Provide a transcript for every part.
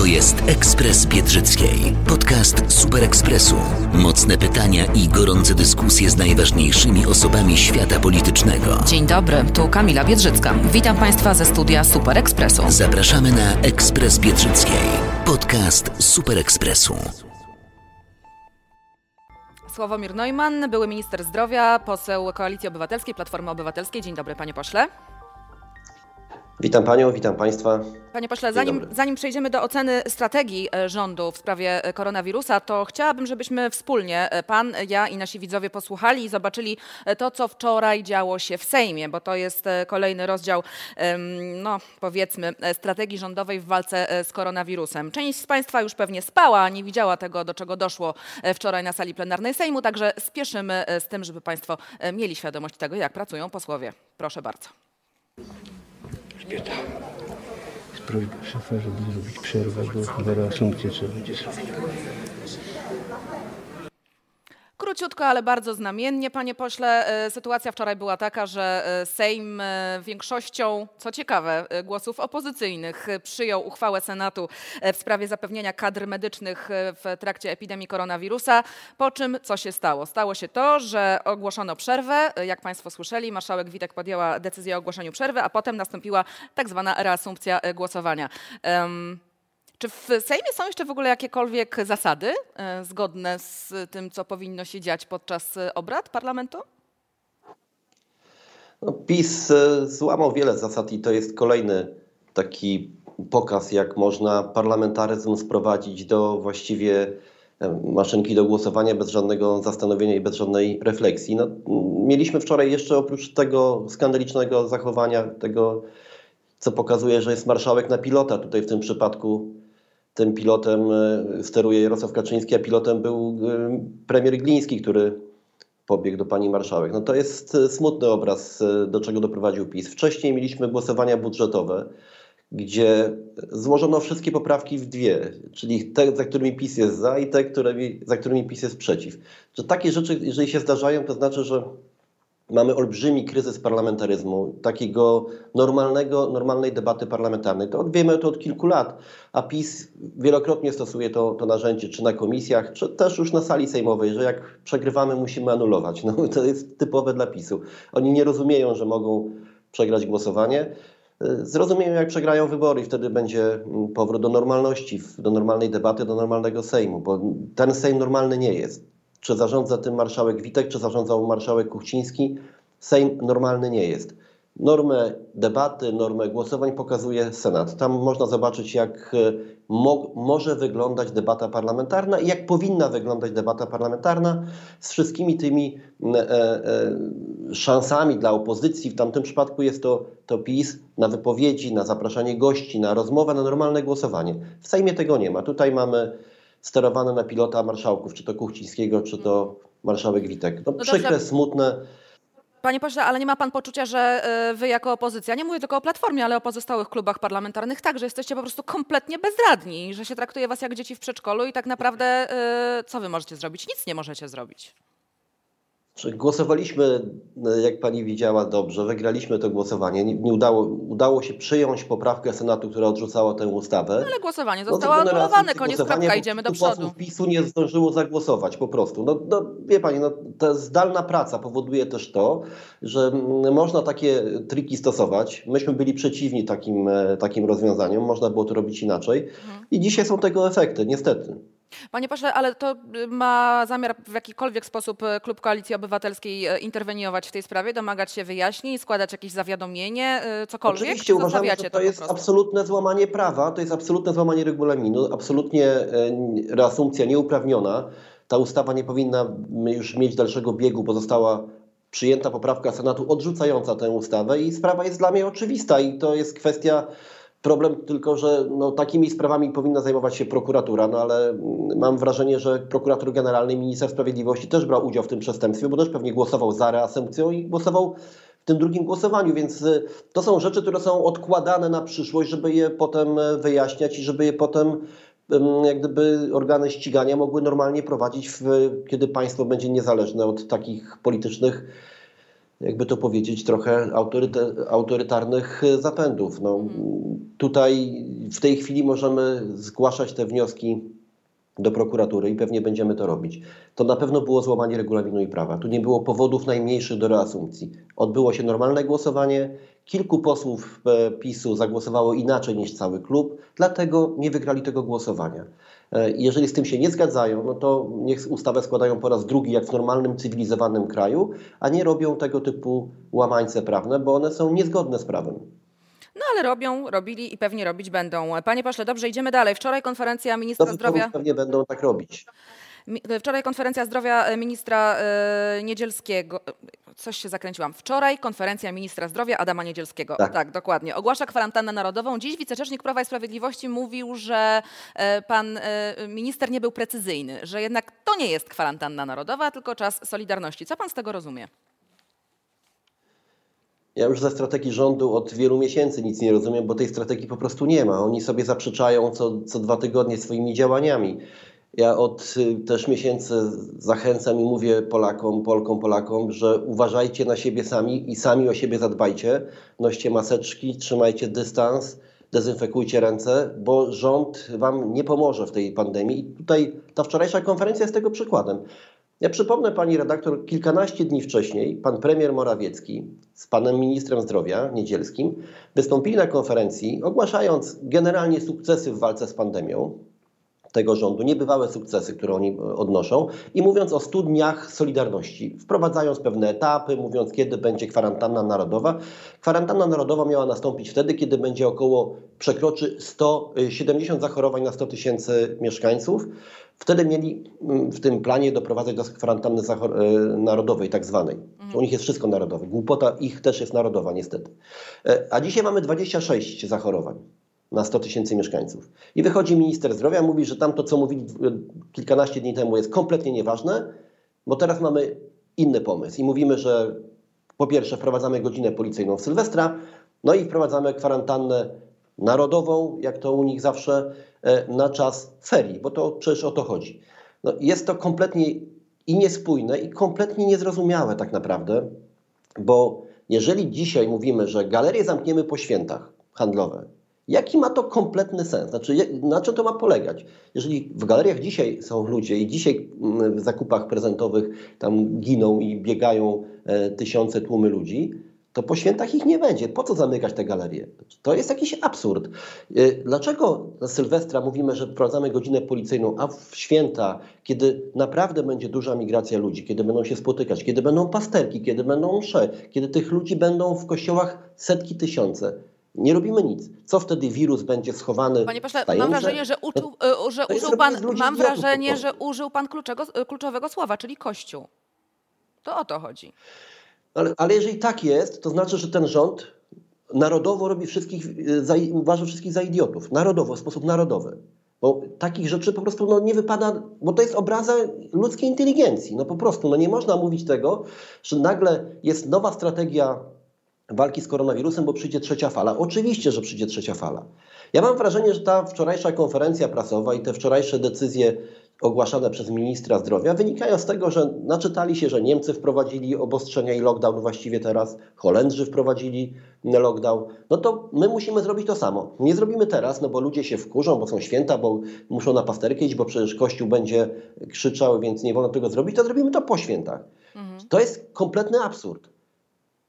To jest Ekspres Biedrzyckiej. Podcast Super Ekspresu. Mocne pytania i gorące dyskusje z najważniejszymi osobami świata politycznego. Dzień dobry, tu Kamila Biedrzycka. Witam Państwa ze studia Super Ekspresu. Zapraszamy na Ekspres Biedrzyckiej. Podcast Super Ekspresu. Sławomir Neumann, były minister zdrowia, poseł Koalicji Obywatelskiej, Platformy Obywatelskiej. Dzień dobry, panie pośle. Witam panią, witam państwa. Panie pośle, zanim, zanim przejdziemy do oceny strategii e, rządu w sprawie e, koronawirusa, to chciałabym, żebyśmy wspólnie, e, pan, ja i nasi widzowie posłuchali i zobaczyli to, co wczoraj działo się w Sejmie, bo to jest kolejny rozdział, no powiedzmy, strategii rządowej w walce z koronawirusem. Część z państwa już pewnie spała, nie widziała tego, do czego doszło wczoraj na sali plenarnej Sejmu, także spieszymy z tym, żeby państwo mieli świadomość tego, jak pracują posłowie. Proszę bardzo. Grzbieta. Jest prośba szefa, żeby zrobić przerwę, bo chyba reasumpcję trzeba będzie zrobić. Króciutko, ale bardzo znamiennie, panie pośle. E, sytuacja wczoraj była taka, że e, Sejm e, większością, co ciekawe, głosów opozycyjnych przyjął uchwałę Senatu w sprawie zapewnienia kadr medycznych w trakcie epidemii koronawirusa. Po czym co się stało? Stało się to, że ogłoszono przerwę. Jak państwo słyszeli, marszałek Witek podjęła decyzję o ogłoszeniu przerwy, a potem nastąpiła tak zwana reasumpcja głosowania. Czy w Sejmie są jeszcze w ogóle jakiekolwiek zasady e, zgodne z tym, co powinno się dziać podczas e, obrad parlamentu? No, PiS e, złamał wiele zasad i to jest kolejny taki pokaz, jak można parlamentaryzm sprowadzić do właściwie maszynki do głosowania bez żadnego zastanowienia i bez żadnej refleksji. No, mieliśmy wczoraj jeszcze oprócz tego skandalicznego zachowania, tego co pokazuje, że jest marszałek na pilota, tutaj w tym przypadku tym pilotem e, steruje Jarosław Kaczyński, a pilotem był e, premier Gliński, który pobiegł do pani marszałek. No to jest e, smutny obraz, do czego doprowadził PiS. Wcześniej mieliśmy głosowania budżetowe, gdzie złożono wszystkie poprawki w dwie, czyli te, za którymi PiS jest za i te, które, za którymi PiS jest przeciw. Że takie rzeczy, jeżeli się zdarzają, to znaczy, że mamy olbrzymi kryzys parlamentaryzmu, takiego normalnego, normalnej debaty parlamentarnej. To wiemy to od kilku lat, a PiS wielokrotnie stosuje to, to narzędzie, czy na komisjach, czy też już na sali sejmowej, że jak przegrywamy, musimy anulować. No, to jest typowe dla PiSu. Oni nie rozumieją, że mogą przegrać głosowanie. Zrozumieją, jak przegrają wybory i wtedy będzie mm, powrót do normalności, do normalnej debaty, do normalnego Sejmu, bo ten Sejm normalny nie jest czy zarządza tym marszałek Witek, czy zarządzał marszałek Kuchciński. Sejm normalny nie jest. Normę debaty, normę głosowań pokazuje Senat. Tam można zobaczyć, jak e, mo może wyglądać debata parlamentarna i jak powinna wyglądać debata parlamentarna z wszystkimi tymi e, e, szansami dla opozycji. W tamtym przypadku jest to, to PiS na wypowiedzi, na zapraszanie gości, na rozmowę, na normalne głosowanie. W Sejmie tego nie ma. Tutaj mamy sterowane na pilota marszałków, czy to Kuchcińskiego, czy to marszałek Witek. No, no przykre, dobrze. smutne. Panie pośle, ale nie ma pan poczucia, że y, wy jako opozycja, nie mówię tylko o Platformie, ale o pozostałych klubach parlamentarnych także jesteście po prostu kompletnie bezradni, że się traktuje was jak dzieci w przedszkolu i tak naprawdę y, co wy możecie zrobić? Nic nie możecie zrobić. Głosowaliśmy, jak pani widziała dobrze, wygraliśmy to głosowanie. Nie, nie udało, udało się przyjąć poprawkę Senatu, która odrzucała tę ustawę. No, ale głosowanie no zostało no, anulowane, koniec kropka, idziemy do przodu. PiSu nie zdążyło zagłosować po prostu. No, no, wie pani, no, ta zdalna praca powoduje też to, że można takie triki stosować. Myśmy byli przeciwni takim, e, takim rozwiązaniom, można było to robić inaczej mhm. i dzisiaj są tego efekty, niestety. Panie pośle, ale to y, ma zamiar w jakikolwiek sposób y, Klub Koalicji Obywatelskiej y, interweniować w tej sprawie, domagać się wyjaśnień, składać jakieś zawiadomienie, cokolwiek? Oczywiście uważam, że to, to jest absolutne złamanie prawa, to jest absolutne złamanie regulaminu, absolutnie reasumpcja nieuprawniona. Ta ustawa nie powinna już mieć dalszego biegu, bo została przyjęta poprawka Senatu odrzucająca tę ustawę i sprawa jest dla mnie oczywista i to jest kwestia Problem tylko, że no, takimi sprawami powinna zajmować się prokuratura, no ale mm, mam wrażenie, że prokurator generalny, minister sprawiedliwości też brał udział w tym przestępstwie, bo też pewnie głosował za reasumpcją i głosował w tym drugim głosowaniu, więc y, to są rzeczy, które są odkładane na przyszłość, żeby je potem e, wyjaśniać i żeby je potem jak gdyby organy ścigania mogły normalnie prowadzić, w, kiedy państwo będzie niezależne od takich politycznych, jakby to powiedzieć, trochę autorytarnych zapędów. No, tutaj w tej chwili możemy zgłaszać te wnioski do prokuratury i pewnie będziemy to robić. To na pewno było złamanie regulaminu i prawa. Tu nie było powodów najmniejszych do reasumpcji. Odbyło się normalne głosowanie. Kilku posłów e, PiSu zagłosowało inaczej niż cały klub, dlatego nie wygrali tego głosowania. E, jeżeli z tym się nie zgadzają, no to niech ustawę składają po raz drugi, jak w normalnym, cywilizowanym kraju, a nie robią tego typu łamańce prawne, bo one są niezgodne z prawem. No ale robią, robili i pewnie robić będą. Panie pośle, dobrze, idziemy dalej. Wczoraj konferencja ministra Dobrze, zdrowia. Pewnie będą tak robić. Wczoraj konferencja zdrowia e, ministra e, Niedzielskiego. Coś się zakręciłam. Wczoraj konferencja ministra zdrowia Adama Niedzielskiego. Tak. tak, dokładnie. Ogłasza kwarantannę narodową. Dziś wicerzecznik Prawa i Sprawiedliwości mówił, że e, pan minister nie był precyzyjny, że jednak to nie jest kwarantanna narodowa, tylko czas Solidarności. Co pan z tego rozumie? Ja już ze strategii rządu od wielu miesięcy nic nie rozumiem, bo tej strategii po prostu nie ma. Oni sobie zaprzeczają co, co dwa tygodnie swoimi działaniami. Ja od y, też miesięcy zachęcam i mówię Polakom, Polkom, Polakom, że uważajcie na siebie sami i sami o siebie zadbajcie. Noście maseczki, trzymajcie dystans, dezynfekujcie ręce, bo rząd wam nie pomoże w tej pandemii. I tutaj ta wczorajsza konferencja jest tego przykładem. Ja przypomnę pani redaktor, kilkanaście dni wcześniej pan premier Morawiecki z panem ministrem zdrowia Niedzielskim wystąpili na konferencji, ogłaszając generalnie sukcesy w walce z pandemią tego rządu, niebywałe sukcesy, które oni odnoszą i mówiąc o 100 dniach Solidarności, wprowadzając pewne etapy, mówiąc kiedy będzie kwarantanna narodowa. Kwarantanna narodowa miała nastąpić wtedy, kiedy będzie około przekroczy 170 zachorowań na 100 tysięcy mieszkańców. Wtedy mieli mm, w tym planie doprowadzać do kwarantanny e, narodowej, tak zwanej. Mhm. U nich jest wszystko narodowe. Głupota ich też jest narodowa, niestety. E, a dzisiaj mamy 26 zachorowań na 100 tysięcy mieszkańców. I wychodzi minister zdrowia, mówi, że tamto, co mówili kilkanaście dni temu, jest kompletnie nieważne, bo teraz mamy inny pomysł. I mówimy, że po pierwsze wprowadzamy godzinę policyjną w Sylwestra, no i wprowadzamy kwarantannę narodową, jak to u nich zawsze, e, na czas ferii, bo to przecież o to chodzi. No, jest to kompletnie i niespójne, i kompletnie niezrozumiałe tak naprawdę, bo jeżeli dzisiaj mówimy, że galerie zamkniemy po świętach handlowe, jaki ma to kompletny sens? Znaczy, na czym to ma polegać? Jeżeli w galeriach dzisiaj są ludzie i dzisiaj mm, w zakupach prezentowych tam giną i biegają e, tysiące tłumy ludzi, to po świętach ich nie będzie. Po co zamykać te galerie? To jest jakiś absurd. Y, dlaczego na Sylwestra mówimy, że wprowadzamy godzinę policyjną, a w święta, kiedy naprawdę będzie duża migracja ludzi, kiedy będą się spotykać, kiedy będą pasterki, kiedy będą msze, kiedy tych ludzi będą w kościołach setki tysiące, nie robimy nic. Co wtedy wirus będzie schowany? Panie pośle, mam wrażenie, że, uczył, to, że użył pan, mam wrażenie, że użył pan kluczego, kluczowego słowa, czyli kościół. To o to chodzi. Ale, ale jeżeli tak jest, to znaczy, że ten rząd narodowo robi wszystkich, e, za, uważa wszystkich za idiotów. Narodowo, w sposób narodowy. Bo takich rzeczy po prostu no, nie wypada, bo to jest obraza ludzkiej inteligencji. No po prostu, no nie można mówić tego, że nagle jest nowa strategia walki z koronawirusem, bo przyjdzie trzecia fala. Oczywiście, że przyjdzie trzecia fala. Ja mam wrażenie, że ta wczorajsza konferencja prasowa i te wczorajsze decyzje ogłaszane przez ministra zdrowia wynikają z tego, że naczytali się, że Niemcy wprowadzili obostrzenia i lockdown właściwie teraz, Holendrzy wprowadzili lockdown, no to my musimy zrobić to samo. Nie zrobimy teraz, no bo ludzie się wkurzą, bo są święta, bo muszą na pasterkę iść, bo przecież Kościół będzie krzyczał, więc nie wolno tego zrobić, to zrobimy to po świętach. Mhm. To jest kompletny absurd.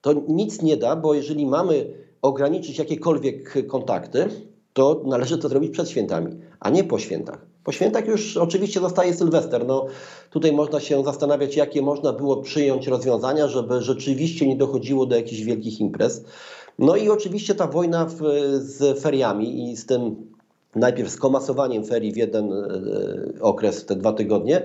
To nic nie da, bo jeżeli mamy ograniczyć jakiekolwiek kontakty, to należy to zrobić przed świętami, a nie po świętach. Po świętach już oczywiście zostaje Sylwester. No, tutaj można się zastanawiać, jakie można było przyjąć rozwiązania, żeby rzeczywiście nie dochodziło do jakichś wielkich imprez. No i oczywiście ta wojna w, z feriami i z tym najpierw skomasowaniem ferii w jeden e, okres, te dwa tygodnie,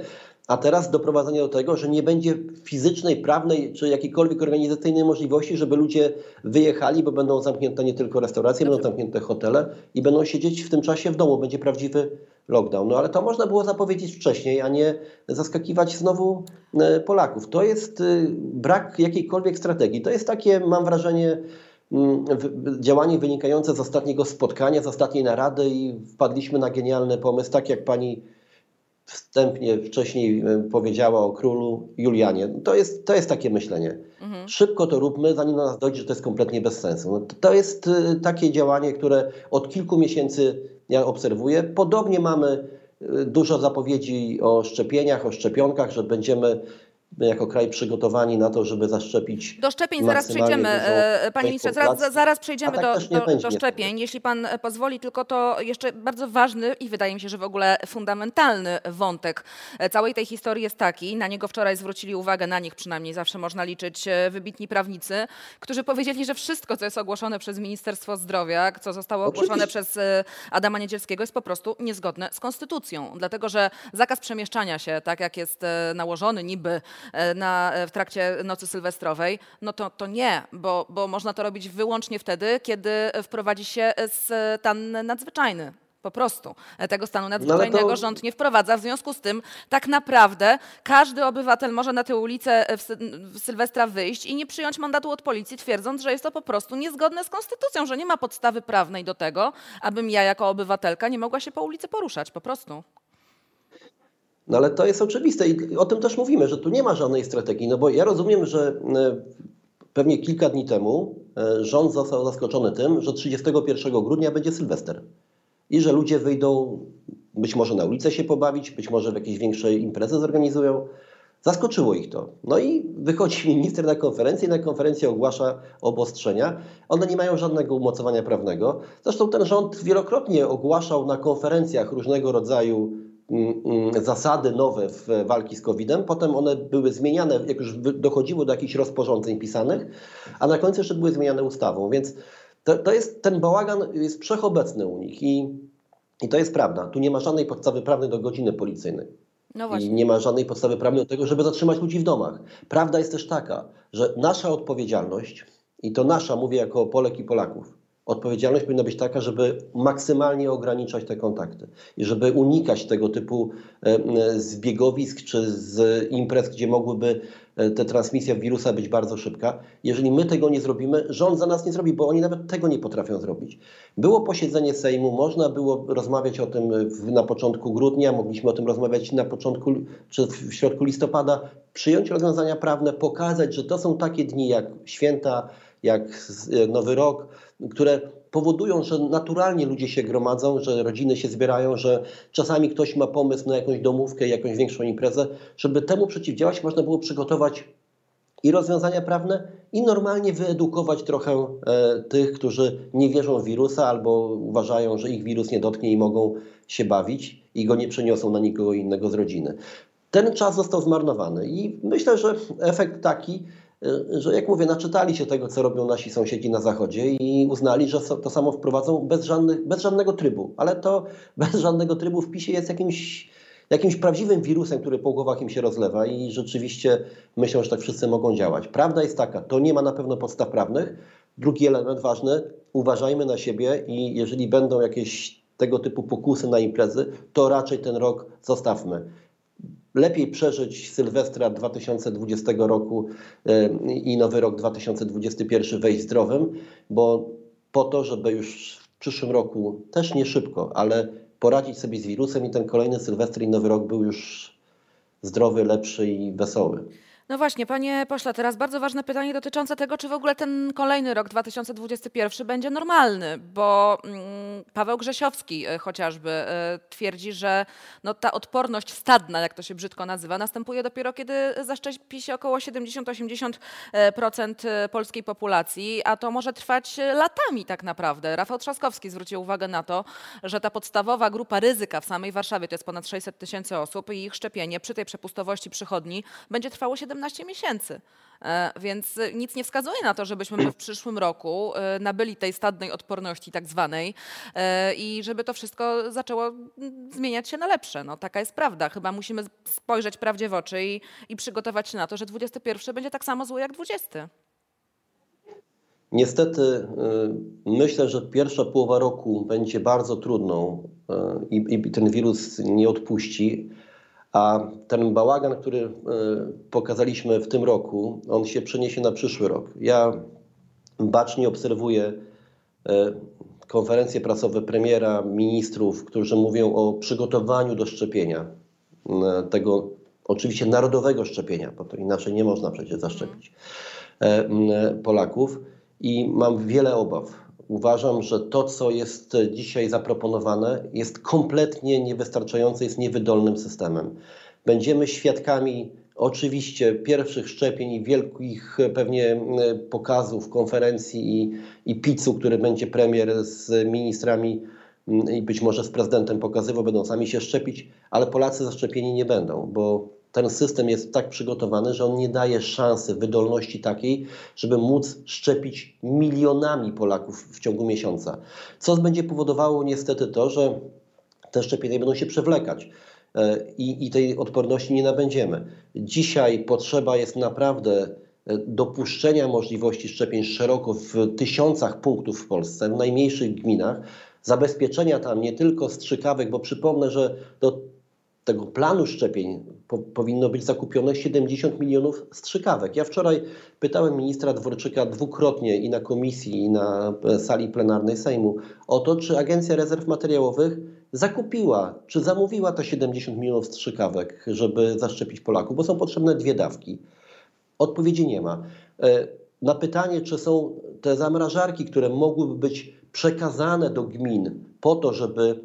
a teraz doprowadzenie do tego, że nie będzie fizycznej, prawnej czy jakiejkolwiek organizacyjnej możliwości, żeby ludzie wyjechali, bo będą zamknięte nie tylko restauracje, będą zamknięte hotele i będą siedzieć w tym czasie w domu. Będzie prawdziwy lockdown. No ale to można było zapowiedzieć wcześniej, a nie zaskakiwać znowu e, Polaków. To jest y, brak jakiejkolwiek strategii. To jest takie, mam wrażenie, mm, działanie wynikające z ostatniego spotkania, z ostatniej narady i wpadliśmy na genialny pomysł, tak jak pani wstępnie wcześniej e, powiedziała o królu Julianie. To jest, to jest takie myślenie. Mhm. Szybko to róbmy, zanim do nas dojdzie, że to jest kompletnie bez sensu. No to jest e, takie działanie, które od kilku miesięcy ja obserwuję. Podobnie mamy e, dużo zapowiedzi o szczepieniach, o szczepionkach, że będziemy jako kraj przygotowani na to, żeby zaszczepić. Do szczepień zaraz przejdziemy, e, panie ministrze, zaraz, zaraz przejdziemy tak do, do, do, szczepień. Jeśli pan e, pozwoli, tylko to jeszcze bardzo ważny i wydaje mi się, że w ogóle fundamentalny wątek e, całej tej historii jest taki, na niego wczoraj zwrócili uwagę, na nich przynajmniej zawsze można liczyć wybitni prawnicy, którzy powiedzieli, że wszystko, co jest ogłoszone przez Ministerstwo Zdrowia, co zostało ogłoszone Oczywiście. przez Adama Niedzielskiego jest po prostu niezgodne z konstytucją. Dlatego, że zakaz przemieszczania się, tak jak jest nałożony niby E, na, w trakcie nocy sylwestrowej, no to, to nie, bo, bo można to robić wyłącznie wtedy, kiedy wprowadzi się stan nadzwyczajny. Po prostu. Tego stanu no nadzwyczajnego no to... rząd nie wprowadza. W związku z tym tak naprawdę każdy obywatel może na tę ulicę w, w Sylwestra wyjść i nie przyjąć mandatu od policji, twierdząc, że jest to po prostu niezgodne z konstytucją, że nie ma podstawy prawnej do tego, abym ja jako obywatelka nie mogła się po ulicy poruszać. Po prostu. No ale to jest oczywiste i o tym też mówimy, że tu nie ma żadnej strategii, no bo ja rozumiem, że e, pewnie kilka dni temu e, rząd został zaskoczony tym, że 31 grudnia będzie Sylwester i że ludzie wyjdą być może na ulicę się pobawić, być może w jakieś większe imprezy zorganizują. Zaskoczyło ich to. No i wychodzi minister na konferencję i na konferencji ogłasza obostrzenia. One nie mają żadnego umocowania prawnego. Zresztą ten rząd wielokrotnie ogłaszał na konferencjach różnego rodzaju zasady nowe w walki z COVID-em, potem one były zmieniane, jak już dochodziło do jakichś rozporządzeń pisanych, a na końcu jeszcze były zmieniane ustawą, więc to, to jest, ten bałagan jest wszechobecny u nich i, i to jest prawda. Tu nie ma żadnej podstawy prawnej do godziny policyjnej. No I nie ma żadnej podstawy prawnej do tego, żeby zatrzymać ludzi w domach. Prawda jest też taka, że nasza odpowiedzialność, i to nasza, mówię jako Polek i Polaków, odpowiedzialność powinna być taka, żeby maksymalnie ograniczać te kontakty i żeby unikać tego typu e, zbiegowisk czy z imprez, gdzie mogłyby e, te transmisja wirusa być bardzo szybka. Jeżeli my tego nie zrobimy, rząd za nas nie zrobi, bo oni nawet tego nie potrafią zrobić. Było posiedzenie Sejmu, można było rozmawiać o tym na początku grudnia, mogliśmy o tym rozmawiać na początku czy w środku listopada, przyjąć rozwiązania prawne, pokazać, że to są takie dni jak święta, jak e, Nowy Rok, które powodują, że naturalnie ludzie się gromadzą, że rodziny się zbierają, że czasami ktoś ma pomysł na jakąś domówkę, jakąś większą imprezę. Żeby temu przeciwdziałać, można było przygotować i rozwiązania prawne, i normalnie wyedukować trochę e, tych, którzy nie wierzą w wirusa albo uważają, że ich wirus nie dotknie i mogą się bawić i go nie przeniosą na nikogo innego z rodziny. Ten czas został zmarnowany i myślę, że efekt taki, że jak mówię, naczytali się tego, co robią nasi sąsiedzi na zachodzie i uznali, że to samo wprowadzą bez, żadnych, bez żadnego trybu. Ale to bez żadnego trybu w PiSie jest jakimś, jakimś prawdziwym wirusem, który po głowach im się rozlewa i rzeczywiście myślą, że tak wszyscy mogą działać. Prawda jest taka, to nie ma na pewno podstaw prawnych. Drugi element ważny, uważajmy na siebie i jeżeli będą jakieś tego typu pokusy na imprezy, to raczej ten rok zostawmy lepiej przeżyć Sylwestra 2020 roku e, i nowy rok 2021 wejść zdrowym, bo po to, żeby już w przyszłym roku też nie szybko, ale poradzić sobie z wirusem i ten kolejny Sylwestr i nowy rok był już zdrowy, lepszy i wesoły. No właśnie, panie pośle, teraz bardzo ważne pytanie dotyczące tego, czy w ogóle ten kolejny rok 2021 będzie normalny, bo mm, Paweł Grzesiowski e, chociażby e, twierdzi, że no, ta odporność stadna, jak to się brzydko nazywa, następuje dopiero kiedy zaszczepi się około 70-80% e, polskiej populacji, a to może trwać latami tak naprawdę. Rafał Trzaskowski zwrócił uwagę na to, że ta podstawowa grupa ryzyka w samej Warszawie to jest ponad 600 tysięcy osób i ich szczepienie przy tej przepustowości przychodni będzie trwało 7 17 miesięcy. E, więc nic nie wskazuje na to, żebyśmy my w przyszłym roku e, nabyli tej stadnej odporności tak zwanej e, i żeby to wszystko zaczęło zmieniać się na lepsze. No, taka jest prawda. Chyba musimy spojrzeć prawdzie w oczy i, i przygotować się na to, że 21 będzie tak samo zły jak 20. Niestety myślę, że pierwsza połowa roku będzie bardzo trudną i, i ten wirus nie odpuści. A ten bałagan, który e, pokazaliśmy w tym roku, on się przeniesie na przyszły rok. Ja bacznie obserwuję e, konferencje prasowe premiera, ministrów, którzy mówią o przygotowaniu do szczepienia. E, tego oczywiście narodowego szczepienia, bo to inaczej nie można przecież zaszczepić Polaków. I mam wiele obaw uważam, że to, co jest dzisiaj zaproponowane, jest kompletnie niewystarczające, jest niewydolnym systemem. Będziemy świadkami oczywiście pierwszych szczepień i wielkich pewnie pokazów, konferencji i, i picu, który będzie premier z ministrami i być może z prezydentem pokazywał, będą sami się szczepić, ale Polacy zaszczepieni nie będą, bo ten system jest tak przygotowany, że on nie daje szansy, wydolności takiej, żeby móc szczepić milionami Polaków w ciągu miesiąca. Co będzie powodowało niestety to, że te szczepienia będą się przewlekać. E, I, i tej odporności nie nabędziemy. Dzisiaj potrzeba jest naprawdę e, dopuszczenia możliwości szczepień szeroko w tysiącach punktów w Polsce, w najmniejszych gminach, zabezpieczenia tam nie tylko strzykawek, bo przypomnę, że do tego planu szczepień po, powinno być zakupione 70 milionów strzykawek. Ja wczoraj pytałem ministra Dworczyka dwukrotnie i na komisji, i na e, sali plenarnej Sejmu o to, czy Agencja Rezerw Materiałowych zakupiła, czy zamówiła te 70 milionów strzykawek, żeby zaszczepić Polaków, bo są potrzebne dwie dawki. Odpowiedzi nie ma. E, na pytanie, czy są te zamrażarki, które mogłyby być przekazane do gmin po to, żeby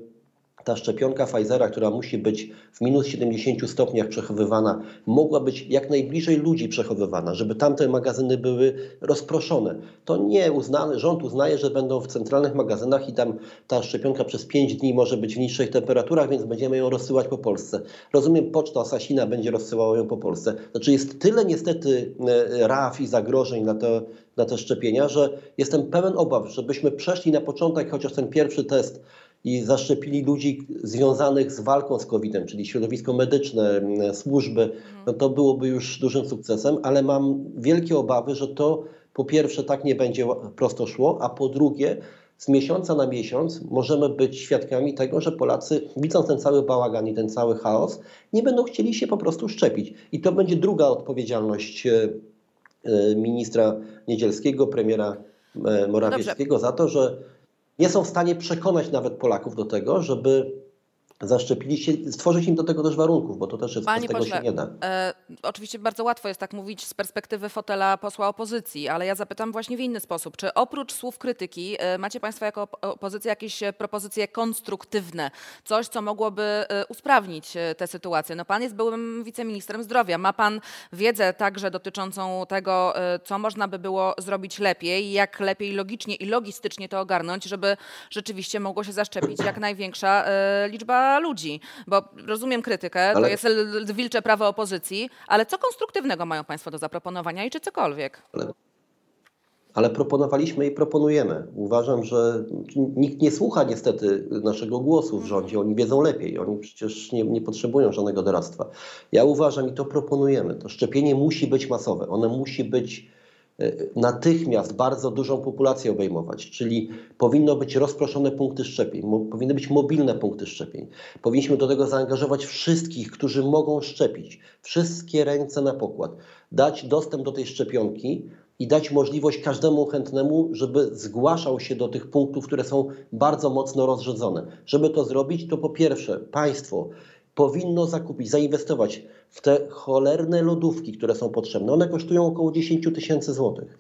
ta szczepionka Pfizera, która musi być w minus 70 stopniach przechowywana, mogła być jak najbliżej ludzi przechowywana, żeby tamte magazyny były rozproszone. To nie uznane, rząd uznaje, że będą w centralnych magazynach i tam ta szczepionka przez 5 dni może być w niższych temperaturach, więc będziemy ją rozsyłać po Polsce. Rozumiem, poczta Sasina będzie rozsyłała ją po Polsce. Znaczy jest tyle niestety e, raf i zagrożeń na te, na te szczepienia, że jestem pełen obaw, żebyśmy przeszli na początek chociaż ten pierwszy test i zaszczepili ludzi związanych z walką z COVID-em, czyli środowisko medyczne, służby, mhm. no to byłoby już dużym sukcesem, ale mam wielkie obawy, że to po pierwsze tak nie będzie prosto szło, a po drugie z miesiąca na miesiąc możemy być świadkami tego, że Polacy, widząc ten cały bałagan i ten cały chaos, nie będą chcieli się po prostu szczepić. I to będzie druga odpowiedzialność e, e, ministra Niedzielskiego, premiera e, Morawieckiego Dobrze. za to, że nie są w stanie przekonać nawet Polaków do tego, żeby zaszczepili się, stworzyć im do tego też warunków, bo to też jest, Panie tego pośle, się nie da. E, oczywiście bardzo łatwo jest tak mówić z perspektywy fotela posła opozycji, ale ja zapytam właśnie w inny sposób. Czy oprócz słów krytyki e, macie Państwo jako opozycja jakieś e, propozycje konstruktywne? Coś, co mogłoby e, usprawnić e, tę sytuację? No Pan jest byłym wiceministrem zdrowia. Ma Pan wiedzę także dotyczącą tego, e, co można by było zrobić lepiej, jak lepiej logicznie i logistycznie to ogarnąć, żeby rzeczywiście mogło się zaszczepić jak największa liczba ludzi, bo rozumiem krytykę, ale... to jest wilcze prawo opozycji, ale co konstruktywnego mają Państwo do zaproponowania i czy cokolwiek? Ale, ale proponowaliśmy i proponujemy. Uważam, że nikt nie słucha niestety naszego głosu w rządzie, oni wiedzą lepiej, oni przecież nie, nie potrzebują żadnego doradztwa. Ja uważam i to proponujemy. To szczepienie musi być masowe, ono musi być natychmiast bardzo dużą populację obejmować, czyli powinno być rozproszone punkty szczepień, powinny być mobilne punkty szczepień. Powinniśmy do tego zaangażować wszystkich, którzy mogą szczepić, wszystkie ręce na pokład, dać dostęp do tej szczepionki i dać możliwość każdemu chętnemu, żeby zgłaszał się do tych punktów, które są bardzo mocno rozrzedzone. Żeby to zrobić, to po pierwsze państwo powinno zakupić, zainwestować w te cholerne lodówki, które są potrzebne. One kosztują około 10 tysięcy złotych.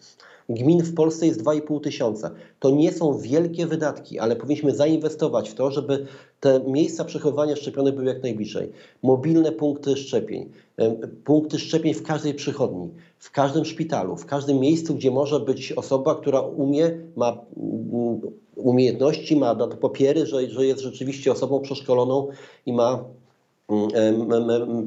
Gmin w Polsce jest 2,5 tysiąca. To nie są wielkie wydatki, ale powinniśmy zainwestować w to, żeby te miejsca przechowywania szczepionek były jak najbliżej. Mobilne punkty szczepień, punkty szczepień w każdej przychodni, w każdym szpitalu, w każdym miejscu, gdzie może być osoba, która umie, ma mm, umiejętności, ma papiery, że, że jest rzeczywiście osobą przeszkoloną i ma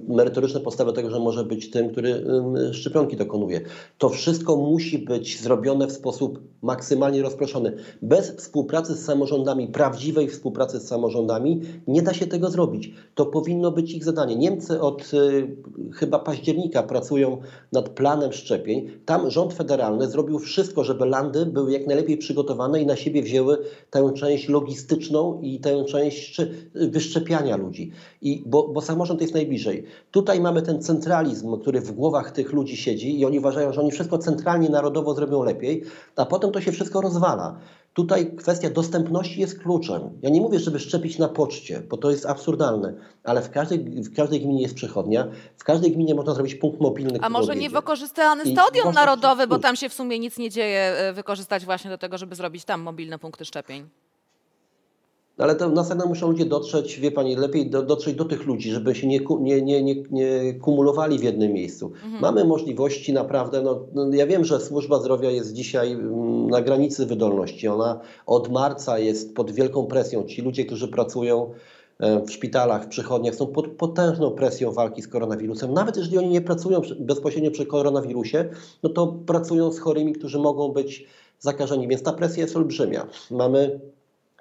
merytoryczne podstawy tego, że może być tym, który szczepionki dokonuje. To wszystko musi być zrobione w sposób maksymalnie rozproszony. Bez współpracy z samorządami, prawdziwej współpracy z samorządami, nie da się tego zrobić. To powinno być ich zadanie. Niemcy od y, chyba października pracują nad planem szczepień. Tam rząd federalny zrobił wszystko, żeby landy były jak najlepiej przygotowane i na siebie wzięły tę część logistyczną i tę część wyszczepiania ludzi. I bo, bo samorząd jest najbliżej. Tutaj mamy ten centralizm, który w głowach tych ludzi siedzi i oni uważają, że oni wszystko centralnie, narodowo zrobią lepiej, a potem to się wszystko rozwala. Tutaj kwestia dostępności jest kluczem. Ja nie mówię, żeby szczepić na poczcie, bo to jest absurdalne, ale w każdej, w każdej gminie jest przychodnia, w każdej gminie można zrobić punkt mobilny. A może nie wykorzystany stadion narodowy, bo tam się w sumie nic nie dzieje, e, wykorzystać właśnie do tego, żeby zrobić tam mobilne punkty szczepień? Ale to następnie muszą ludzie dotrzeć, wie Pani, lepiej do, dotrzeć do tych ludzi, żeby się nie, nie, nie, nie, nie kumulowali w jednym miejscu. Mhm. Mamy możliwości naprawdę, no, no, ja wiem, że służba zdrowia jest dzisiaj mm, na granicy wydolności. Ona od marca jest pod wielką presją. Ci ludzie, którzy pracują e, w szpitalach, w przychodniach są pod potężną presją walki z koronawirusem. Nawet jeżeli oni nie pracują bezpośrednio przy koronawirusie, no to pracują z chorymi, którzy mogą być zakażeni, więc ta presja jest olbrzymia. Mamy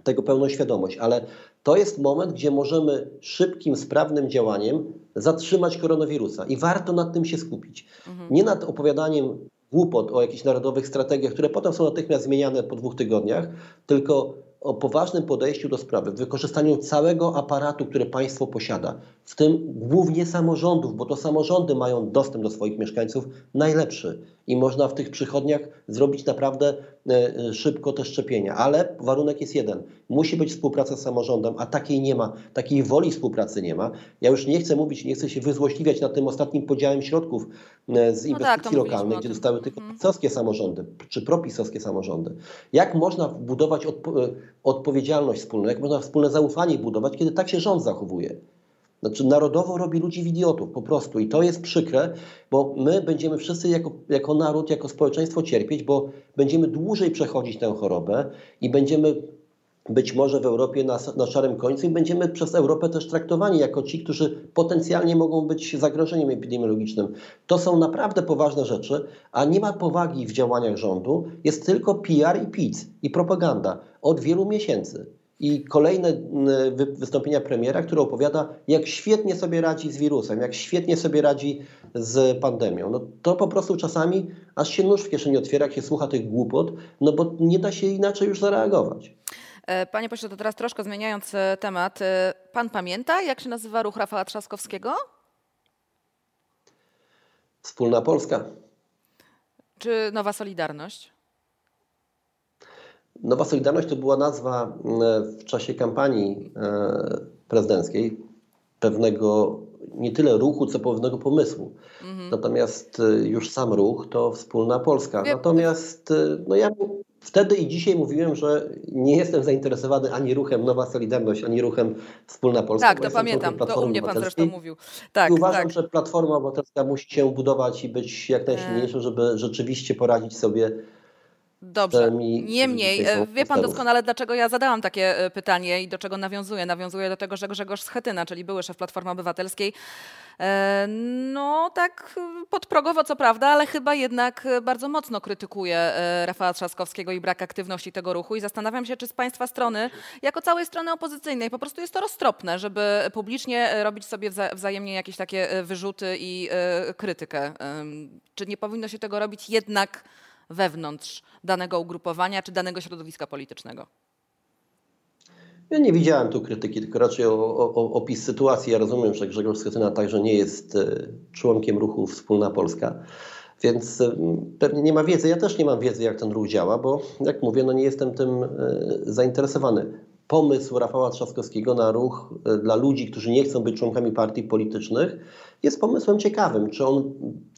tego pełną świadomość, ale to jest moment, gdzie możemy szybkim, sprawnym działaniem zatrzymać koronawirusa i warto nad tym się skupić. Mhm. Nie nad opowiadaniem głupot o jakichś narodowych strategiach, które potem są natychmiast zmieniane po dwóch tygodniach, tylko o poważnym podejściu do sprawy, wykorzystaniu całego aparatu, który państwo posiada, w tym głównie samorządów, bo to samorządy mają dostęp do swoich mieszkańców najlepszy i można w tych przychodniach zrobić naprawdę e, e, szybko te szczepienia. Ale warunek jest jeden. Musi być współpraca z samorządem, a takiej nie ma. Takiej woli współpracy nie ma. Ja już nie chcę mówić, nie chcę się wyzłośliwiać nad tym ostatnim podziałem środków e, z inwestycji no tak, lokalnych, gdzie zostały tylko mhm. pisowskie samorządy, czy propisowskie samorządy. Jak można budować odpo odpowiedzialność wspólną, jak można wspólne zaufanie budować, kiedy tak się rząd zachowuje? Znaczy narodowo robi ludzi w idiotów po prostu. I to jest przykre, bo my będziemy wszyscy jako, jako naród, jako społeczeństwo cierpieć, bo będziemy dłużej przechodzić tę chorobę i będziemy być może w Europie na, na szarym końcu i będziemy przez Europę też traktowani jako ci, którzy potencjalnie mogą być zagrożeniem epidemiologicznym. To są naprawdę poważne rzeczy, a nie ma powagi w działaniach rządu, jest tylko PR i PIC i propaganda. Od wielu miesięcy i kolejne mm, wystąpienia premiera, który opowiada, jak świetnie sobie radzi z wirusem, jak świetnie sobie radzi z pandemią. No to po prostu czasami aż się nóż w kieszeni otwiera, jak się słucha tych głupot, no bo nie da się inaczej już zareagować. E, panie pośle, to teraz troszkę zmieniając e, temat. E, pan pamięta, jak się nazywa ruch Rafała Trzaskowskiego? Wspólna Polska. Czy Nowa Solidarność? Nowa Solidarność to była nazwa w czasie kampanii prezydenckiej pewnego nie tyle ruchu, co pewnego pomysłu. Mhm. Natomiast już sam ruch to wspólna Polska. Natomiast no ja Wtedy i dzisiaj mówiłem, że nie jestem zainteresowany ani ruchem Nowa Solidarność, ani ruchem Wspólna Polska. Tak, to pamiętam, to u mnie pan zresztą mówił. Tak, I uważam, tak. że Platforma Obywatelska musi się budować i być jak najsilniejsza, żeby rzeczywiście poradzić sobie Dobrze. Niemniej, e, wie pan doskonale, dlaczego ja zadałam takie e, pytanie i do czego nawiązuję. Nawiązuję do tego, że Grzegorz Schetyna, czyli były szef Platformy Obywatelskiej, e, no tak podprogowo co prawda, ale chyba jednak bardzo mocno krytykuje Rafała Trzaskowskiego i brak aktywności tego ruchu i zastanawiam się, czy z państwa strony, jako całej strony opozycyjnej, po prostu jest to roztropne, żeby publicznie robić sobie wzajemnie jakieś takie wyrzuty i krytykę. Czy nie powinno się tego robić jednak wewnątrz danego ugrupowania czy danego środowiska politycznego? Ja nie widziałem tu krytyki, tylko raczej o, o, opis sytuacji. Ja rozumiem, że Grzegorz Schetyna także nie jest e, członkiem ruchu Wspólna Polska, więc e, pewnie nie ma wiedzy. Ja też nie mam wiedzy, jak ten ruch działa, bo jak mówię, no nie jestem tym e, zainteresowany. Pomysł Rafała Trzaskowskiego na ruch dla ludzi, którzy nie chcą być członkami partii politycznych, jest pomysłem ciekawym. Czy on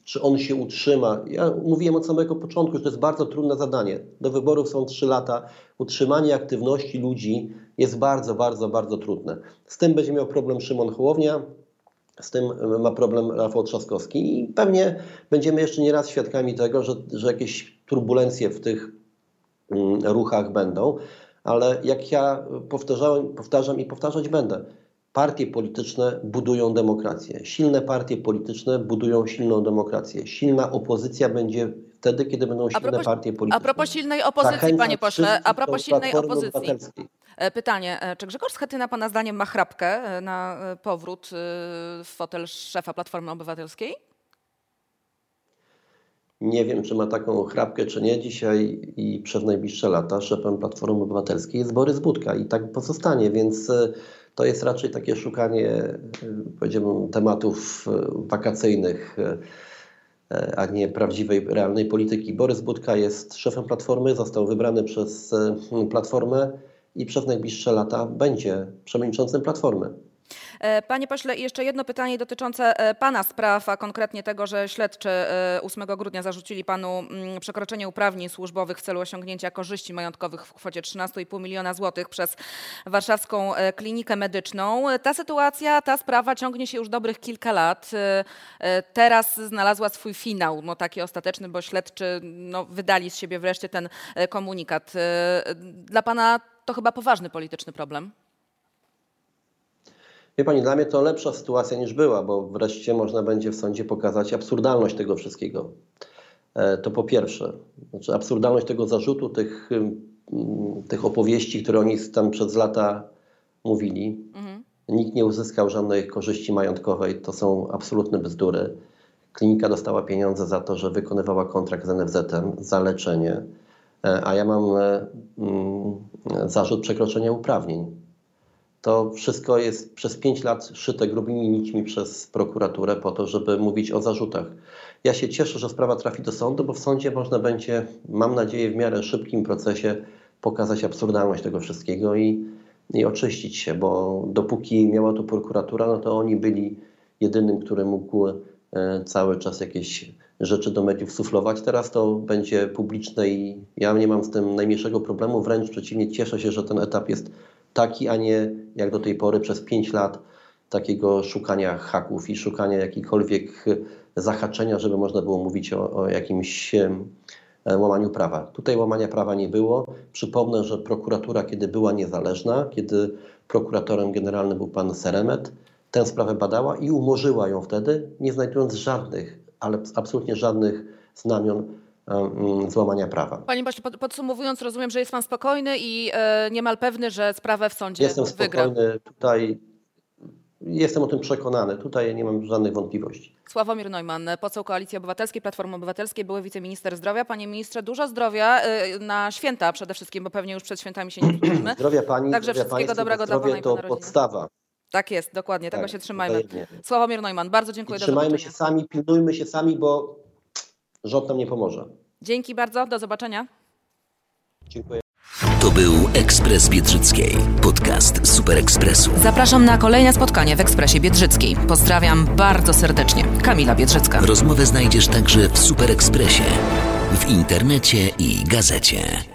czy on się utrzyma. Ja mówiłem od samego początku, że to jest bardzo trudne zadanie. Do wyborów są trzy lata. Utrzymanie aktywności ludzi jest bardzo, bardzo, bardzo trudne. Z tym będzie miał problem Szymon Hołownia, z tym ma problem Rafał Trzaskowski i pewnie będziemy jeszcze nie raz świadkami tego, że, że jakieś turbulencje w tych mm, ruchach będą, ale jak ja powtarzałem, powtarzam i powtarzać będę, Partie polityczne budują demokrację. Silne partie polityczne budują silną demokrację. Silna opozycja będzie wtedy, kiedy będą silne propos- partie polityczne. A propos silnej opozycji, panie pośle, a propos silnej opozycji. E, Pytanie, e, czy Grzegorz Schetyna pana zdaniem ma chrapkę e, na powrót w fotel szefa Platformy Obywatelskiej? Nie wiem, czy ma taką chrapkę, czy nie. Dzisiaj i przez najbliższe lata szefem Platformy Obywatelskiej jest Borys Budka i tak pozostanie, więc to jest raczej takie szukanie, e, powiedziałbym, tematów e, wakacyjnych, e, a nie prawdziwej, realnej polityki. Borys Budka jest szefem Platformy, został wybrany przez Platformę i przez najbliższe lata będzie przewodniczącym Platformy. E, Panie pośle, jeszcze jedno pytanie dotyczące e, pana spraw, a konkretnie tego, że śledczy e, 8 grudnia zarzucili panu mm, przekroczenie uprawnień służbowych w celu osiągnięcia korzyści majątkowych w kwocie 13,5 miliona złotych przez warszawską e, klinikę medyczną. E, Ta sytuacja, ta sprawa ciągnie się już dobrych kilka lat. E, e, Teraz znalazła swój finał, no taki ostateczny, bo śledczy no, wydali z siebie wreszcie ten e, komunikat. E, Dla pana to chyba poważny polityczny problem. Wie Pani, dla mnie to lepsza sytuacja niż była, bo wreszcie można będzie w sądzie pokazać absurdalność tego wszystkiego. E, To po pierwsze. Znaczy absurdalność tego zarzutu, tych, tych opowieści, które oni tam przez lata mówili. Nikt nie uzyskał żadnej korzyści majątkowej. To są absolutne bzdury. Klinika dostała pieniądze za to, że wykonywała kontrakt z NFZ-em za leczenie, E, a ja mam e, mm, zarzut przekroczenia uprawnień. To wszystko jest przez pięć lat szyte grubymi nićmi przez prokuraturę po to, żeby mówić o zarzutach. Ja się cieszę, że sprawa trafi do sądu, bo w sądzie można będzie, mam nadzieję, w miarę szybkim procesie pokazać absurdalność tego wszystkiego i, i oczyścić się, bo dopóki miała to prokuratura, no to oni byli jedynym, który mógł e, cały czas jakieś rzeczy do mediów suflować. Teraz to będzie publiczne i ja nie mam z tym najmniejszego problemu, wręcz przeciwnie, cieszę się, że ten etap jest taki, a nie jak do tej pory przez 5 lat takiego szukania haków i szukania jakichkolwiek zahaczenia, żeby można było mówić o, o jakimś em, łamaniu prawa. Tutaj łamania prawa nie było. Przypomnę, że prokuratura, kiedy była niezależna, kiedy prokuratorem generalnym był pan Seremet, tę sprawę badała i umorzyła ją wtedy, nie znajdując żadnych, ale absolutnie żadnych znamion złamania prawa. Panie pod- podsumowując, rozumiem, że jest pan spokojny i e, niemal pewny, że sprawę w sądzie Jestem wygra. spokojny tutaj. Jestem o tym przekonany. Tutaj nie mam żadnych wątpliwości. Sławomir Neumann, poseł Koalicji Obywatelskiej, Platformy Obywatelskiej, były wiceminister zdrowia. Panie ministrze, dużo zdrowia e, na święta przede wszystkim, bo pewnie już przed świętami się nie słyszymy. Zdrowia pani, Także zdrowia wszystkiego dobrego dla pana i to podstawa. Tak jest, dokładnie, tego Tak, się trzymajmy. wzajemnie. Sławomir Neumann, bardzo I dziękuję. do trzymajmy się sami, pilnujmy się sami, bo rząd nam nie pomoże. Dzięki bardzo, do zobaczenia. Dziękuję. To był Ekspres Biedrzyckiej, podcast Super Ekspresu. Zapraszam na kolejne spotkanie w Ekspresie Biedrzyckiej. Pozdrawiam bardzo serdecznie. Kamila Biedrzycka. Rozmowę znajdziesz także w Super Ekspresie, w internecie i gazecie.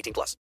18 plus.